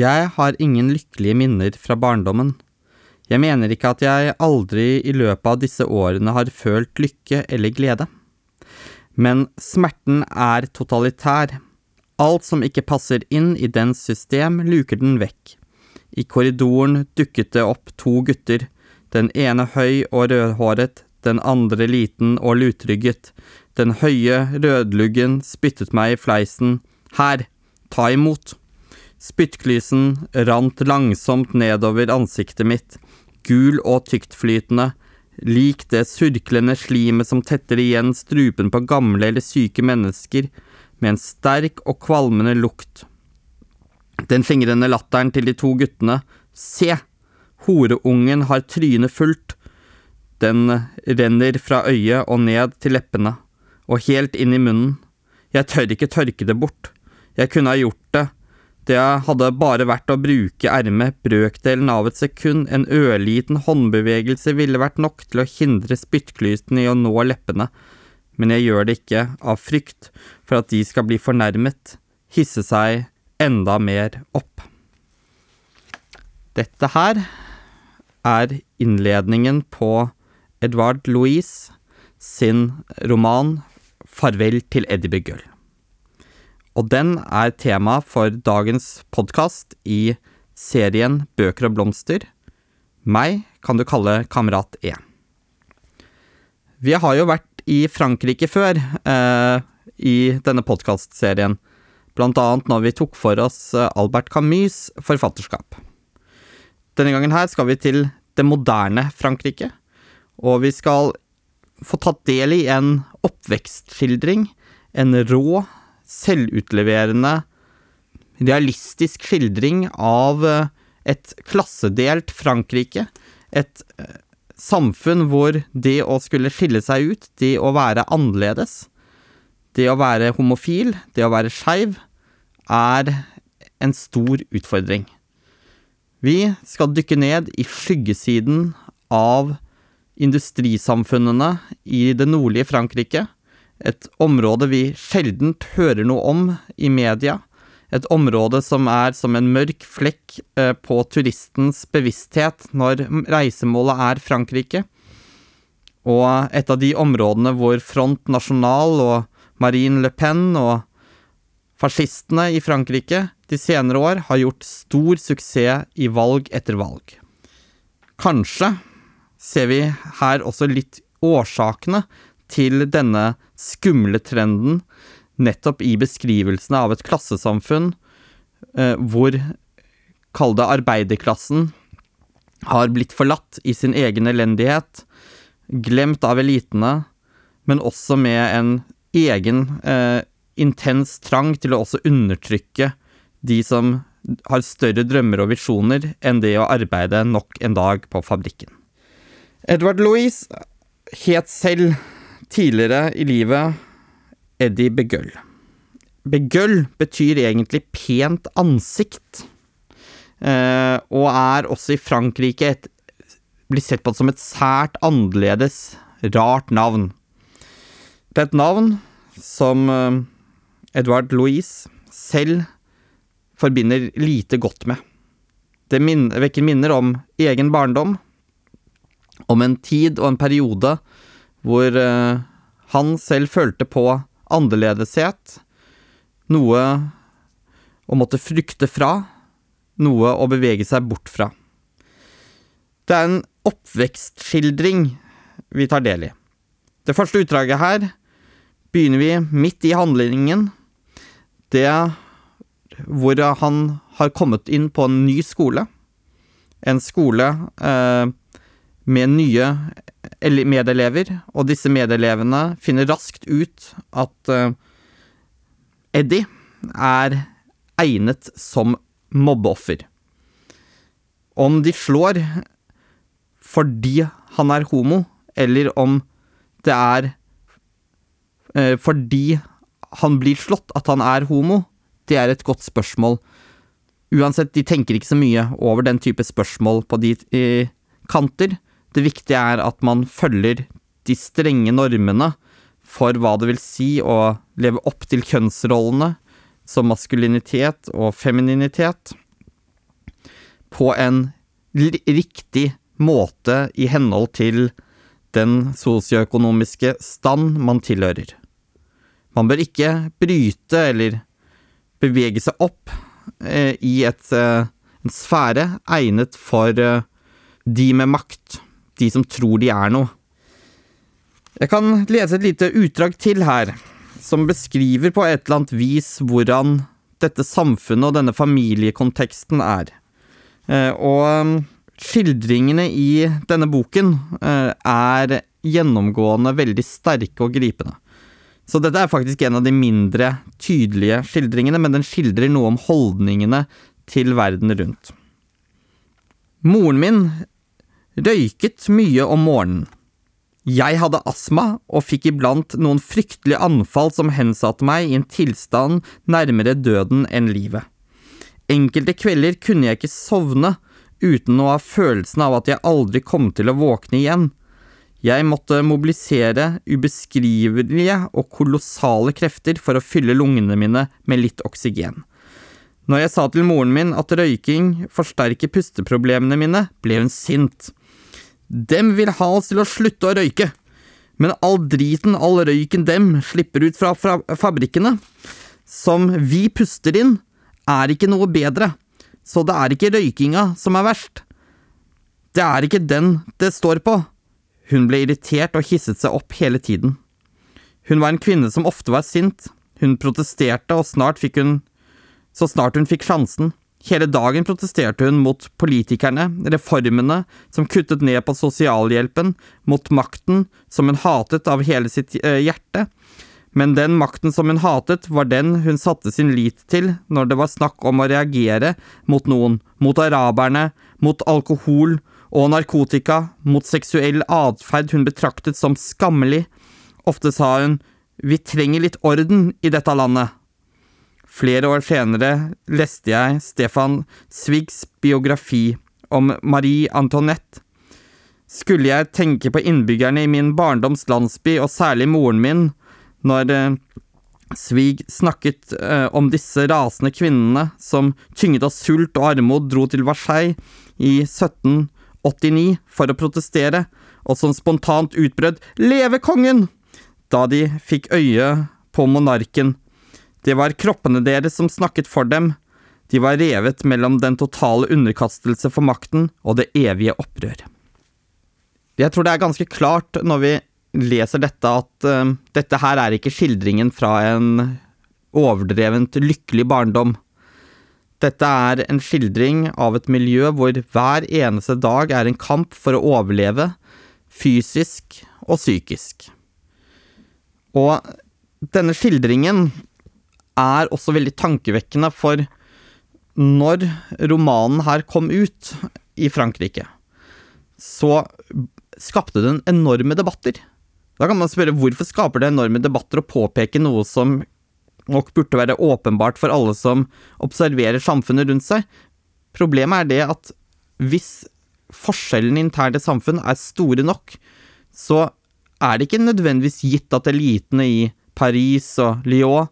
Jeg har ingen lykkelige minner fra barndommen. Jeg mener ikke at jeg aldri i løpet av disse årene har følt lykke eller glede. Men smerten er totalitær. Alt som ikke passer inn i dens system, luker den vekk. I korridoren dukket det opp to gutter, den ene høy og rødhåret, den andre liten og lutrygget. Den høye rødluggen spyttet meg i fleisen. Her, ta imot. Spyttklysen rant langsomt nedover ansiktet mitt, gul og tyktflytende, lik det surklende slimet som tetter igjen strupen på gamle eller syke mennesker, med en sterk og kvalmende lukt. Den fingrende latteren til de to guttene, se, horeungen har trynet fullt, den renner fra øyet og ned til leppene, og helt inn i munnen. Jeg tør ikke tørke det bort. Jeg kunne ha gjort det, det hadde bare vært å bruke ermet brøkdelen av et sekund, en ørliten håndbevegelse ville vært nok til å hindre spyttklysen i å nå leppene, men jeg gjør det ikke av frykt for at de skal bli fornærmet, hisse seg enda mer opp. Dette her er innledningen på Edvard Louise sin roman Farvel til Eddie Begull og den er tema for dagens podkast i serien Bøker og blomster. Meg kan du kalle Kamerat E. Vi har jo vært i Frankrike før eh, i denne podkastserien, blant annet når vi tok for oss eh, Albert Camus' forfatterskap. Denne gangen her skal vi til det moderne Frankrike, og vi skal få tatt del i en oppvekstskildring, en rå selvutleverende, realistisk skildring av eh, et klassedelt Frankrike. Et eh, samfunn hvor det å skulle skille seg ut, det å være annerledes, det å være homofil, det å være skeiv, er en stor utfordring. Vi skal dykke ned i skyggesiden av industrisamfunnene i det nordlige Frankrike et område vi sjeldent hører noe om i media. Et område som er som en mørk flekk eh, på turistens bevissthet når reisemålet er Frankrike. Og et av de områdene hvor Front National og Marine Le Pen og fascistene i Frankrike de senere år har gjort stor suksess i valg etter valg. Kanskje ser vi her også litt årsakene til denne skumle trenden nettopp i beskrivelsene av et klassesamfunn eh, hvor, kall det arbeiderklassen, har blitt forlatt i sin egen elendighet, glemt av elitene, men også med en egen eh, intens trang til å også undertrykke de som har større drømmer og visjoner enn det å arbeide nok en dag på fabrikken. Edvard Louise het selv tidligere i livet Eddie Begøll. Begøll betyr egentlig pent ansikt, eh, og er også i Frankrike et, blir sett på som et sært annerledes, rart navn. Det er et navn som eh, Edvard Louise selv forbinder lite godt med. Det vekker minner om egen barndom, om en tid og en periode hvor uh, han selv følte på annerledeshet, noe å måtte frykte fra, noe å bevege seg bort fra. Det er en oppvekstskildring vi tar del i. Det første utdraget her begynner vi midt i handlingen. Det hvor han har kommet inn på en ny skole. En skole eh, med nye medelever, og disse medelevene finner raskt ut at uh, Eddie er egnet som mobbeoffer. Om de slår fordi han er homo, eller om det er uh, fordi han blir slått at han er homo, det er et godt spørsmål. Uansett, de tenker ikke så mye over den type spørsmål på de uh, kanter. Det viktige er at man følger de strenge normene for hva det vil si å leve opp til kjønnsrollene som maskulinitet og femininitet. på en riktig måte i henhold til den sosioøkonomiske stand man tilhører. Man bør ikke bryte eller bevege seg opp eh, i et, eh, en sfære egnet for eh, de med makt, de som tror de er noe. Jeg kan lese et lite utdrag til her, som beskriver på et eller annet vis hvordan dette samfunnet og denne familiekonteksten er. Eh, og um, skildringene i denne boken eh, er gjennomgående veldig sterke og gripende. Så dette er faktisk en av de mindre tydelige skildringene, men den skildrer noe om holdningene til verden rundt. Moren min røyket mye om morgenen. Jeg hadde astma og fikk iblant noen fryktelige anfall som hensatte meg i en tilstand nærmere døden enn livet. Enkelte kvelder kunne jeg ikke sovne uten å ha følelsen av at jeg aldri kom til å våkne igjen. Jeg måtte mobilisere ubeskrivelige og kolossale krefter for å fylle lungene mine med litt oksygen. Når jeg sa til moren min at røyking forsterker pusteproblemene mine, ble hun sint. Dem vil ha oss til å slutte å røyke. Men all driten, all røyken dem slipper ut fra, fabrikkene, som vi puster inn, er ikke noe bedre. Så det er ikke røykinga som er verst. Det er ikke den det står på. Hun ble irritert og hisset seg opp hele tiden. Hun var en kvinne som ofte var sint. Hun protesterte, og snart fikk hun… Så snart hun fikk sjansen, Hele dagen protesterte hun mot politikerne, reformene som kuttet ned på sosialhjelpen, mot makten som hun hatet av hele sitt eh, hjerte. Men den makten som hun hatet, var den hun satte sin lit til når det var snakk om å reagere mot noen, mot araberne, mot alkohol og narkotika, mot seksuell atferd hun betraktet som skammelig. Ofte sa hun vi trenger litt orden i dette landet. Flere år senere leste jeg Stefan Zwigs biografi om Marie Antoinette. Skulle jeg tenke på innbyggerne i min barndoms landsby, og særlig moren min, når eh, Svig snakket eh, om disse rasende kvinnene som tynget av sult og armod dro til Versailles i 1789 for å protestere, og som spontant utbrød 'Leve kongen!' da de fikk øye på monarken det var kroppene deres som snakket for dem. De var revet mellom den totale underkastelse for makten og det evige opprør. Jeg tror det er ganske klart når vi leser dette, at uh, dette her er ikke skildringen fra en overdrevent lykkelig barndom. Dette er en skildring av et miljø hvor hver eneste dag er en kamp for å overleve, fysisk og psykisk. Og denne skildringen er også veldig tankevekkende, for når romanen her kom ut i Frankrike, så skapte den enorme debatter. Da kan man spørre hvorfor skaper det enorme debatter å påpeke noe som nok burde være åpenbart for alle som observerer samfunnet rundt seg. Problemet er det at hvis forskjellene internt i samfunn er store nok, så er det ikke nødvendigvis gitt at elitene i Paris og Lyon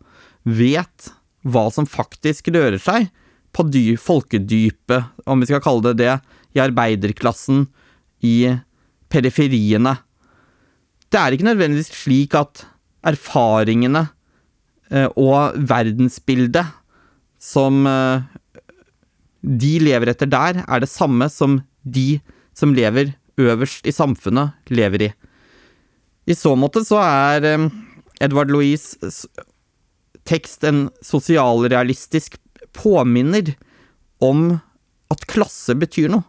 vet hva som faktisk rører seg på dy folkedypet, om vi skal kalle det det, i arbeiderklassen, i periferiene. Det er ikke nødvendigvis slik at erfaringene eh, og verdensbildet som eh, de lever etter der, er det samme som de som lever øverst i samfunnet, lever i. I så måte så er eh, Edvard Louise tekst en sosialrealistisk påminner om at klasse betyr noe,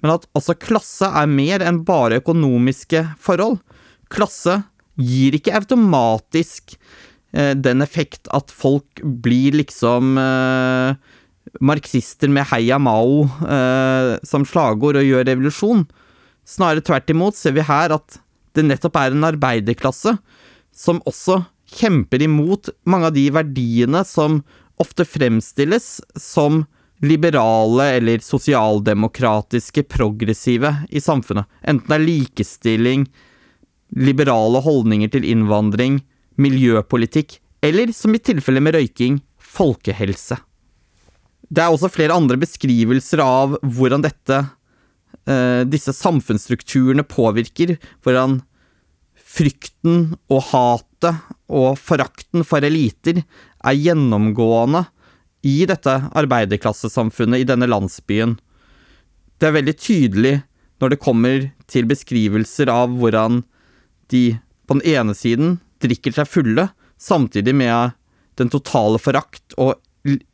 men at altså klasse er mer enn bare økonomiske forhold. Klasse gir ikke automatisk eh, den effekt at folk blir liksom eh, marxister med heia Mao eh, som slagord og gjør revolusjon. Snarere tvert imot ser vi her at det nettopp er en arbeiderklasse som også kjemper imot mange av de verdiene som ofte fremstilles som liberale eller sosialdemokratiske, progressive i samfunnet. Enten det er likestilling, liberale holdninger til innvandring, miljøpolitikk, eller som i tilfellet med røyking, folkehelse. Det er også flere andre beskrivelser av hvordan dette, eh, disse samfunnsstrukturene påvirker. Hvordan frykten og hatet og forakten for eliter er gjennomgående i dette arbeiderklassesamfunnet, i denne landsbyen. Det er veldig tydelig når det kommer til beskrivelser av hvordan de på den ene siden drikker seg fulle, samtidig med den totale forakt og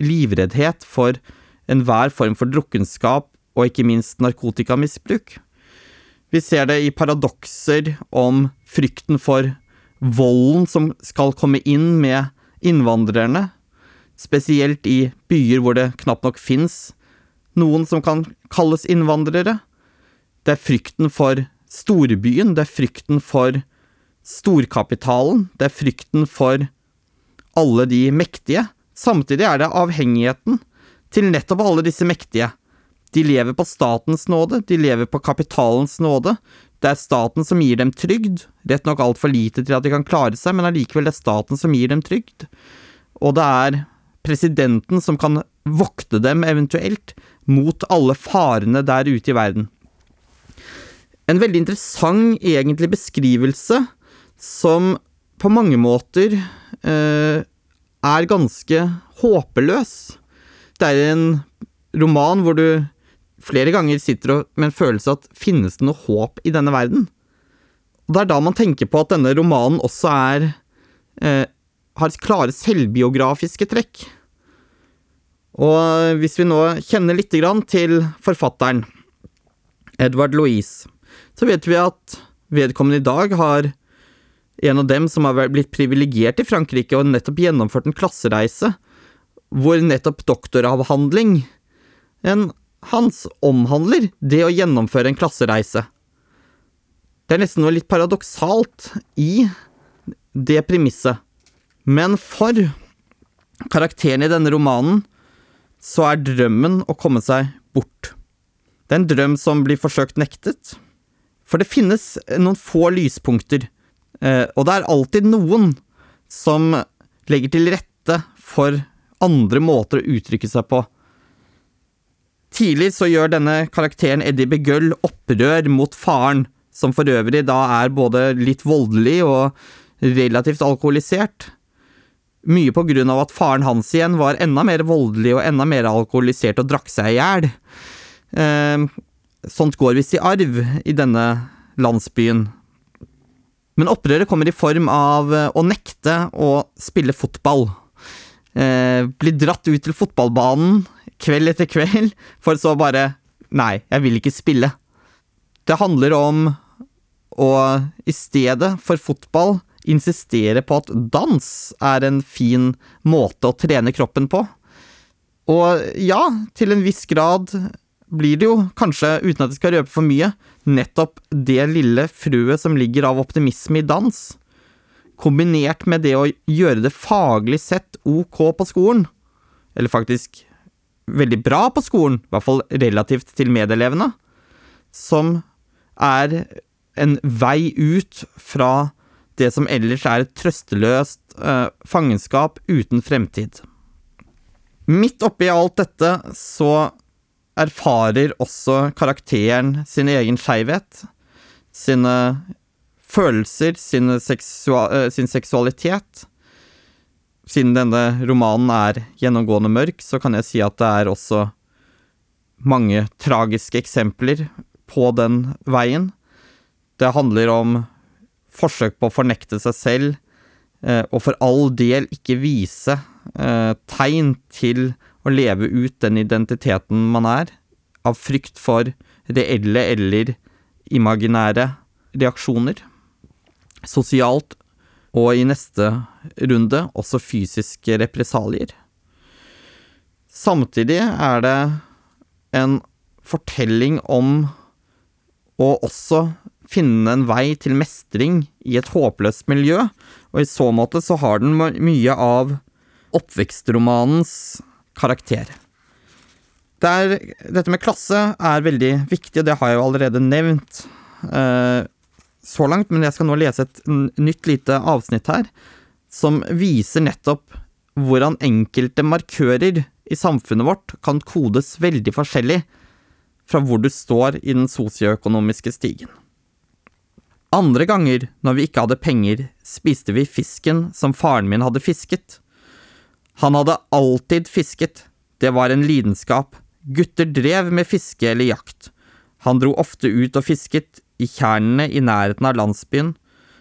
livreddhet for enhver form for drukkenskap og ikke minst narkotikamisbruk. Vi ser det i paradokser om frykten for volden som skal komme inn med innvandrerne, spesielt i byer hvor det knapt nok fins noen som kan kalles innvandrere. Det er frykten for storbyen, det er frykten for storkapitalen, det er frykten for alle de mektige. Samtidig er det avhengigheten til nettopp alle disse mektige. De lever på statens nåde, de lever på kapitalens nåde. Det er staten som gir dem trygd, rett nok altfor lite til at de kan klare seg, men allikevel det er staten som gir dem trygd. Og det er presidenten som kan vokte dem eventuelt mot alle farene der ute i verden. En veldig interessant egentlig beskrivelse som på mange måter eh, er ganske håpeløs. Det er en roman hvor du flere ganger sitter med en følelse at finnes det noe håp i denne verden? Og Det er da man tenker på at denne romanen også er eh, har klare selvbiografiske trekk. Og hvis vi nå kjenner litt til forfatteren, Edward Louise, så vet vi at vedkommende i dag har en av dem som har blitt privilegert i Frankrike og nettopp gjennomført en klassereise, hvor nettopp doktoravhandling en, hans omhandler det å gjennomføre en klassereise. Det er nesten noe litt paradoksalt i det premisset. Men for karakteren i denne romanen så er drømmen å komme seg bort. Det er en drøm som blir forsøkt nektet. For det finnes noen få lyspunkter, eh, og det er alltid noen som legger til rette for andre måter å uttrykke seg på. Tidlig så gjør denne karakteren Eddie Begull opprør mot faren, som for øvrig da er både litt voldelig og relativt alkoholisert. Mye på grunn av at faren hans igjen var enda mer voldelig og enda mer alkoholisert og drakk seg i hjel. Eh, sånt går visst i arv i denne landsbyen. Men opprøret kommer i form av eh, å nekte å spille fotball. Eh, bli dratt ut til fotballbanen kveld etter kveld, for så bare Nei, jeg vil ikke spille. Det handler om å i stedet for fotball insistere på at dans er en fin måte å trene kroppen på. Og ja, til en viss grad blir det jo, kanskje uten at jeg skal røpe for mye, nettopp det lille frøet som ligger av optimisme i dans, kombinert med det å gjøre det faglig sett ok på skolen, eller faktisk veldig bra på skolen, i hvert fall relativt til medelevene, som er en vei ut fra det som ellers er et trøsteløst eh, fangenskap uten fremtid. Midt oppi alt dette så erfarer også karakteren sin egen skeivhet, sine følelser, sin, seksual, uh, sin seksualitet. Siden denne romanen er gjennomgående mørk, så kan jeg si at det er også mange tragiske eksempler på den veien. Det handler om forsøk på å fornekte seg selv, eh, og for all del ikke vise eh, tegn til å leve ut den identiteten man er, av frykt for reelle eller imaginære reaksjoner. Sosialt og i neste runde også fysiske represalier. Samtidig er det en fortelling om å også finne en vei til mestring i et håpløst miljø, og i så måte så har den mye av oppvekstromanens karakter. Der, dette med klasse er veldig viktig, og det har jeg jo allerede nevnt eh, så langt, men jeg skal nå lese et nytt lite avsnitt her, som viser nettopp hvordan enkelte markører i samfunnet vårt kan kodes veldig forskjellig fra hvor du står i den sosioøkonomiske stigen. Andre ganger, når vi ikke hadde penger, spiste vi fisken som faren min hadde fisket. Han hadde alltid fisket, det var en lidenskap, gutter drev med fiske eller jakt. Han dro ofte ut og fisket, i tjernene i nærheten av landsbyen,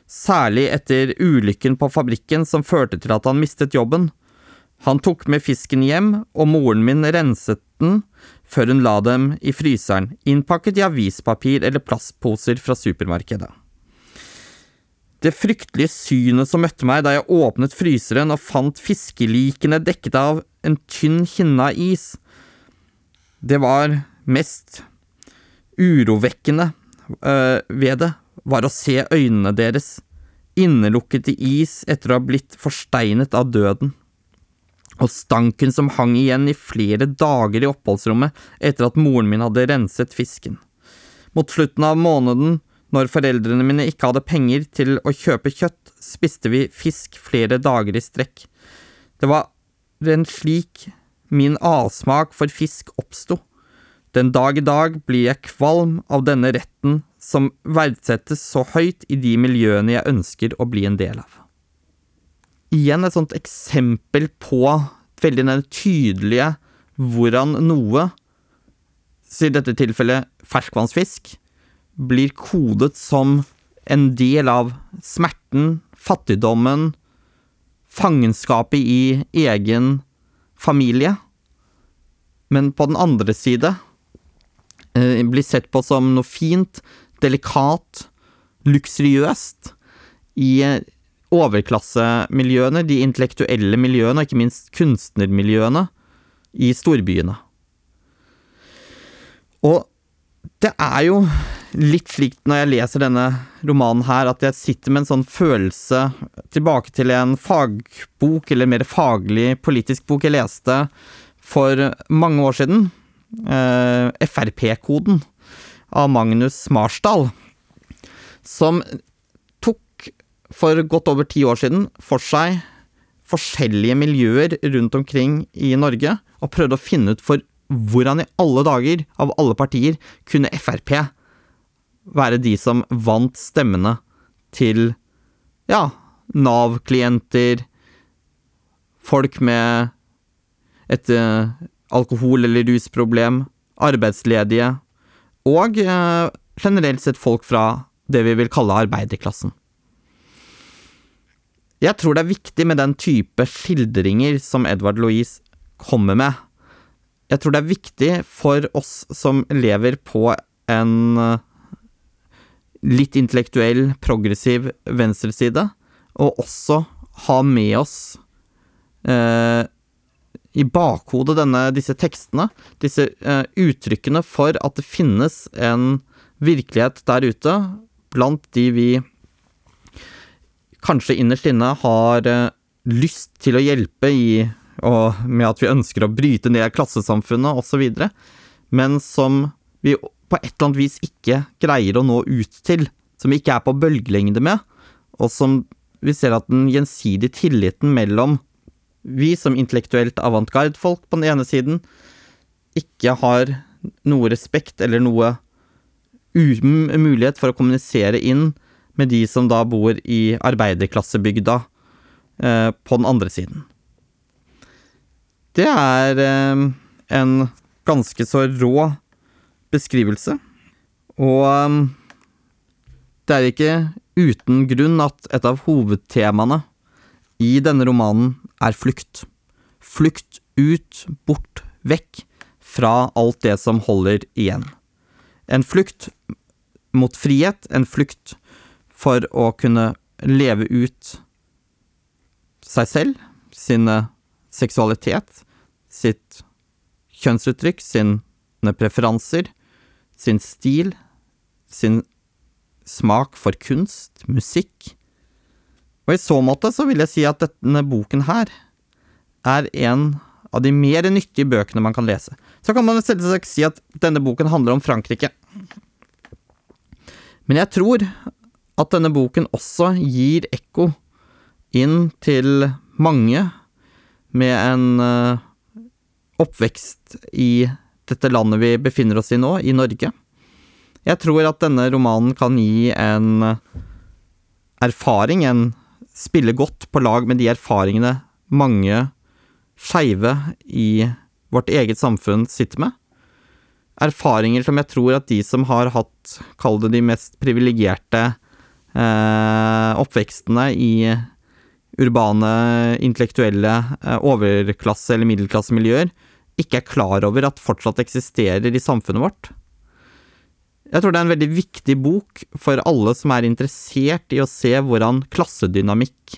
særlig etter ulykken på fabrikken som førte til at han mistet jobben. Han tok med fisken hjem, og moren min renset den før hun la dem i fryseren, innpakket i avispapir eller plastposer fra supermarkedet. Det fryktelige synet som møtte meg da jeg åpnet fryseren og fant fiskelikene dekket av en tynn hinne av is, det var mest urovekkende øh, ved det, var å se øynene deres, innelukket i is etter å ha blitt forsteinet av døden, og stanken som hang igjen i flere dager i oppholdsrommet etter at moren min hadde renset fisken. Mot slutten av måneden, når foreldrene mine ikke hadde penger til å kjøpe kjøtt, spiste vi fisk flere dager i strekk. Det var en slik min avsmak for fisk oppsto. Den dag i dag blir jeg kvalm av denne retten som verdsettes så høyt i de miljøene jeg ønsker å bli en del av. Igjen et sånt eksempel på veldig den tydelige hvordan noe, i dette tilfellet ferskvannsfisk, blir kodet som en del av smerten, fattigdommen, fangenskapet i egen familie, men på den andre side blir sett på som noe fint, delikat, luksuriøst i eh, overklassemiljøene, de intellektuelle miljøene, og ikke minst kunstnermiljøene i storbyene. Og det er jo litt slik når jeg leser denne romanen her, at jeg sitter med en sånn følelse tilbake til en fagbok, eller mer faglig politisk bok jeg leste for mange år siden eh, Frp-koden av Magnus Marsdal, som tok for godt over ti år siden for seg forskjellige miljøer rundt omkring i Norge, og prøvde å finne ut for hvordan i alle dager, av alle partier, kunne Frp være de som vant stemmene til, ja, Nav-klienter, folk med et uh, alkohol- eller rusproblem, arbeidsledige og eh, generelt sett folk fra det vi vil kalle arbeiderklassen. Jeg tror det er viktig med den type skildringer som Edvard Louise kommer med. Jeg tror det er viktig for oss som lever på en eh, litt intellektuell, progressiv venstreside, å også ha med oss eh, i bakhodet denne, disse tekstene, disse eh, uttrykkene for at det finnes en virkelighet der ute, blant de vi kanskje innerst inne har eh, lyst til å hjelpe i, og med at vi ønsker å bryte ned klassesamfunnet osv., men som vi på et eller annet vis ikke greier å nå ut til, som vi ikke er på bølgelengde med, og som vi ser at den gjensidige tilliten mellom vi som intellektuelt avantgarde-folk på den ene siden ikke har noe respekt eller noe mulighet for å kommunisere inn med de som da bor i arbeiderklassebygda eh, på den andre siden. Det er eh, en ganske så rå beskrivelse, og eh, det er ikke uten grunn at et av hovedtemaene i denne romanen er flukt. Flukt ut, bort, vekk fra alt det som holder igjen. En flukt mot frihet, en flukt for å kunne leve ut seg selv, sin seksualitet, sitt kjønnsuttrykk, sine preferanser, sin stil, sin smak for kunst, musikk, og i så måte så vil jeg si at denne boken her er en av de mer nyttige bøkene man kan lese. Så kan man selvsagt si at denne boken handler om Frankrike. Men jeg tror at denne boken også gir ekko inn til mange med en uh, oppvekst i dette landet vi befinner oss i nå, i Norge. Jeg tror at denne romanen kan gi en erfaring, en spille godt på lag med de erfaringene mange skeive i vårt eget samfunn sitter med. Erfaringer som jeg tror at de som har hatt, kall det de mest privilegerte eh, oppvekstene i urbane, intellektuelle, eh, overklasse- eller middelklassemiljøer, ikke er klar over at fortsatt eksisterer i samfunnet vårt. Jeg tror det er en veldig viktig bok for alle som er interessert i å se hvordan klassedynamikk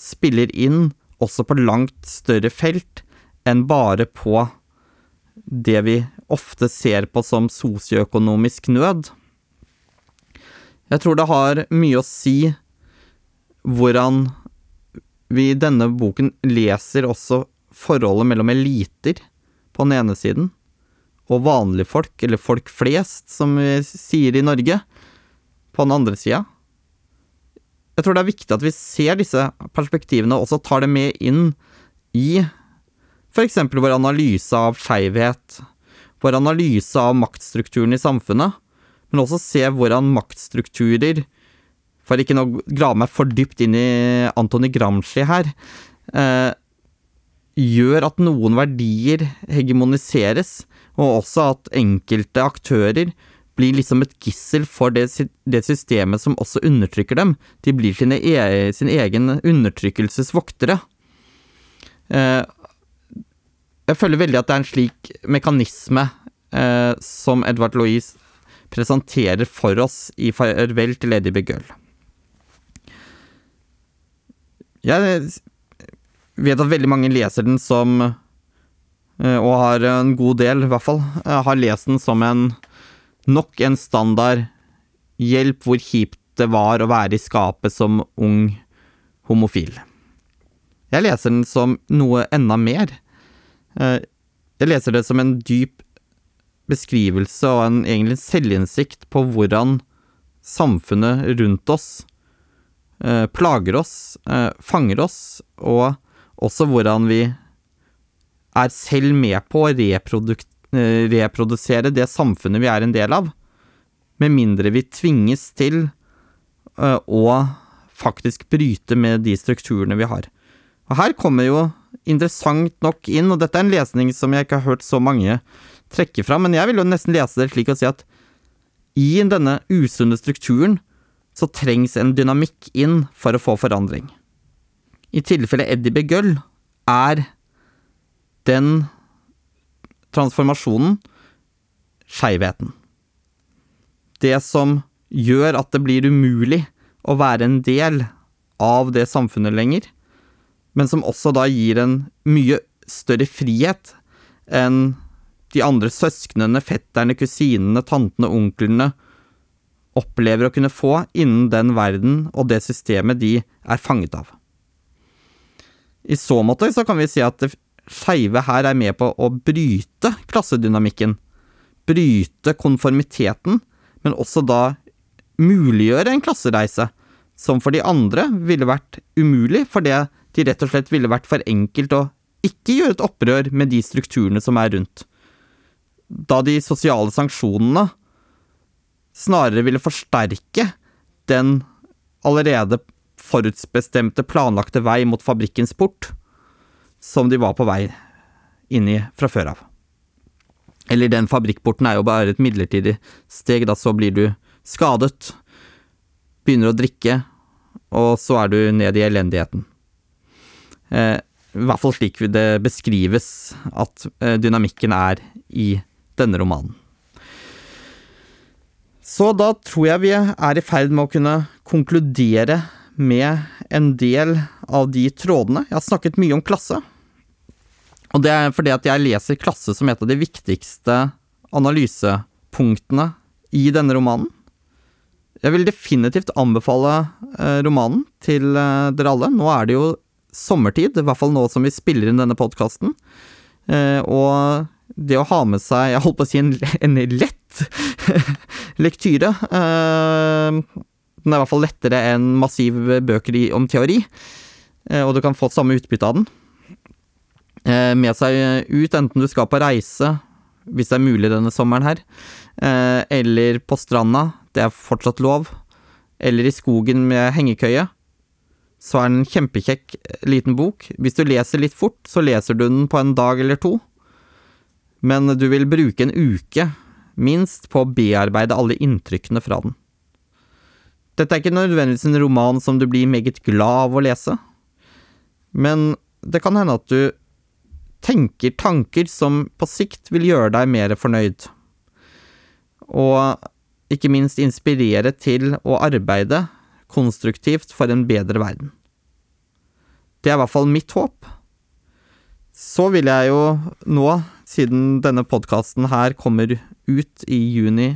spiller inn også på langt større felt enn bare på det vi ofte ser på som sosioøkonomisk nød. Jeg tror det har mye å si hvordan vi i denne boken leser også forholdet mellom eliter på den ene siden, og vanlige folk, eller folk flest, som vi sier i Norge, på den andre sida. Jeg tror det er viktig at vi ser disse perspektivene og også tar det med inn i f.eks. vår analyse av skeivhet, vår analyse av maktstrukturen i samfunnet, men også se hvordan maktstrukturer For ikke å grave meg for dypt inn i Antony Gramsci her eh, gjør at noen verdier hegemoniseres, og også at enkelte aktører blir liksom et gissel for det, det systemet som også undertrykker dem. De blir sine e sin egen undertrykkelsesvoktere. Eh, jeg føler veldig at det er en slik mekanisme eh, som Edvard Louise presenterer for oss i Farvel til Lady Begull. Jeg vet at veldig mange leser den som eh, Og har en god del, i hvert fall, eh, har lest den som en nok en standard hjelp hvor kjipt det var å være i skapet som ung homofil. Jeg leser den som noe enda mer. Eh, jeg leser det som en dyp beskrivelse og en egentlig selvinnsikt på hvordan samfunnet rundt oss plager oss, fanger oss, og også hvordan vi er selv med på å reprodusere det samfunnet vi er en del av, med mindre vi tvinges til å faktisk bryte med de strukturene vi har. Og her kommer jo interessant nok inn, og dette er en lesning som jeg ikke har hørt så mange trekke fram, men jeg vil jo nesten lese det slik og si at i denne usunne strukturen så trengs en dynamikk inn for å få forandring. I tilfelle Eddie Begøll, er den transformasjonen skeivheten. Det som gjør at det blir umulig å være en del av det samfunnet lenger, men som også da gir en mye større frihet enn de andre søsknene, fetterne, kusinene, tantene, onklene opplever å kunne få innen den verden og det systemet de er fanget av. I så måte så kan vi si at skeive her er med på å bryte klassedynamikken, bryte konformiteten, men også da muliggjøre en klassereise, som for de andre ville vært umulig, fordi de rett og slett ville vært for enkelt å ikke gjøre et opprør med de strukturene som er rundt. Da de sosiale sanksjonene snarere ville forsterke den allerede forutsbestemte, planlagte vei mot fabrikkens port, som de var på vei inn i fra før av. Eller den fabrikkporten er jo bare et midlertidig steg, da så blir du skadet, begynner å drikke, og så er du ned i elendigheten. Eh, I hvert fall slik det beskrives at eh, dynamikken er i denne romanen. Så da tror jeg vi er i ferd med å kunne konkludere med en del av de trådene. Jeg har snakket mye om klasse. Og det er fordi at jeg leser klasse som et av de viktigste analysepunktene i denne romanen. Jeg vil definitivt anbefale eh, romanen til dere alle. Nå er det jo sommertid, i hvert fall nå som vi spiller inn denne podkasten. Eh, og det å ha med seg, jeg holdt på å si en, lett lektyre eh, Den er i hvert fall lettere enn massive bøker om teori, eh, og du kan få samme utbytte av den. eh, med seg ut, enten du skal på reise, hvis det er mulig denne sommeren her, eh, eller på stranda, det er fortsatt lov, eller i skogen med hengekøye, så er den en kjempekjekk liten bok. Hvis du leser litt fort, så leser du den på en dag eller to, men du vil bruke en uke, minst, på å bearbeide alle inntrykkene fra den. Dette er ikke nødvendigvis en roman som du blir meget glad av å lese, men det kan hende at du tenker tanker som på sikt vil gjøre deg mer fornøyd, og ikke minst inspirere til å arbeide konstruktivt for en bedre verden. Det er i hvert fall mitt håp. Så vil jeg jo nå, siden denne podkasten her kommer ut i juni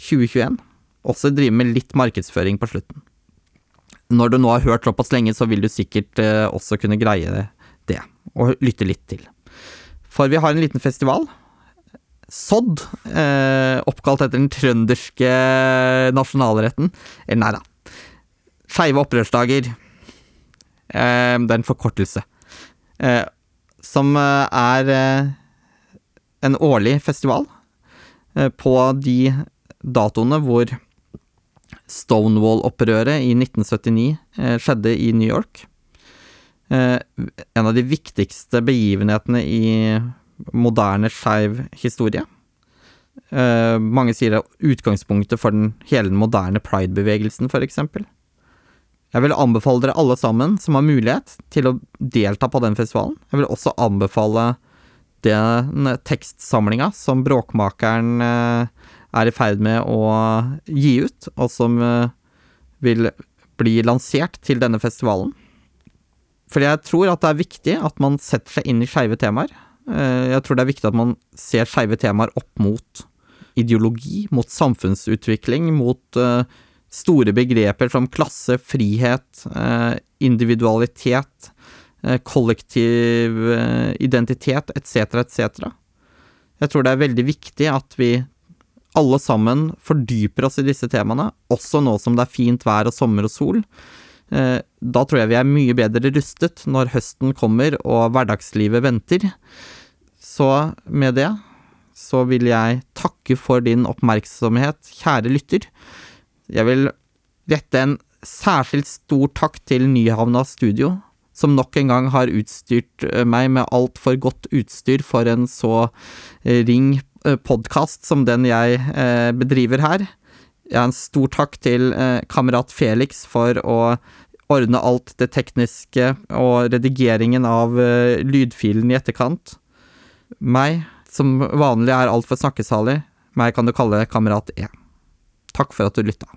2021, også drive med litt markedsføring på slutten. Når du nå har hørt såpass lenge, så vil du sikkert eh, også kunne greie det, og lytte litt til. For vi har en liten festival. Sodd, eh, oppkalt etter den trønderske nasjonalretten. Eller nei da. Skeive opprørsdager. Eh, det er en forkortelse. Eh, som eh, er eh, en årlig festival eh, på de datoene hvor Stonewall-opprøret i 1979 skjedde i New York. En av de viktigste begivenhetene i moderne skeiv historie. Mange sier det er utgangspunktet for den hele den moderne pride-bevegelsen, eksempel. Jeg vil anbefale dere alle sammen som har mulighet til å delta på den festivalen. Jeg vil også anbefale den tekstsamlinga som Bråkmakeren eh, er i ferd med å gi ut, og som eh, vil bli lansert til denne festivalen. For jeg tror at det er viktig at man setter seg inn i skeive temaer. Eh, jeg tror det er viktig at man ser skeive temaer opp mot ideologi, mot samfunnsutvikling, mot store begreper som klasse, frihet, eh, individualitet, eh, kollektiv eh, identitet etc., etc. Jeg tror det er veldig viktig at vi alle sammen fordyper oss i disse temaene, også nå som det er fint vær og sommer og sol. Da tror jeg vi er mye bedre rustet når høsten kommer og hverdagslivet venter. Så med det så vil jeg takke for din oppmerksomhet, kjære lytter. Jeg vil rette en særskilt stor takk til Nyhavna Studio, som nok en gang har utstyrt eh, meg med altfor godt utstyr for en så eh, ring eh, podkast som den jeg bedriver her. Jeg har en stor takk til kamerat Felix for å ordne alt det tekniske og redigeringen av lydfilen i etterkant. Meg, som vanlig er altfor snakkesalig, meg kan du kalle kamerat E. Takk for at du lytta.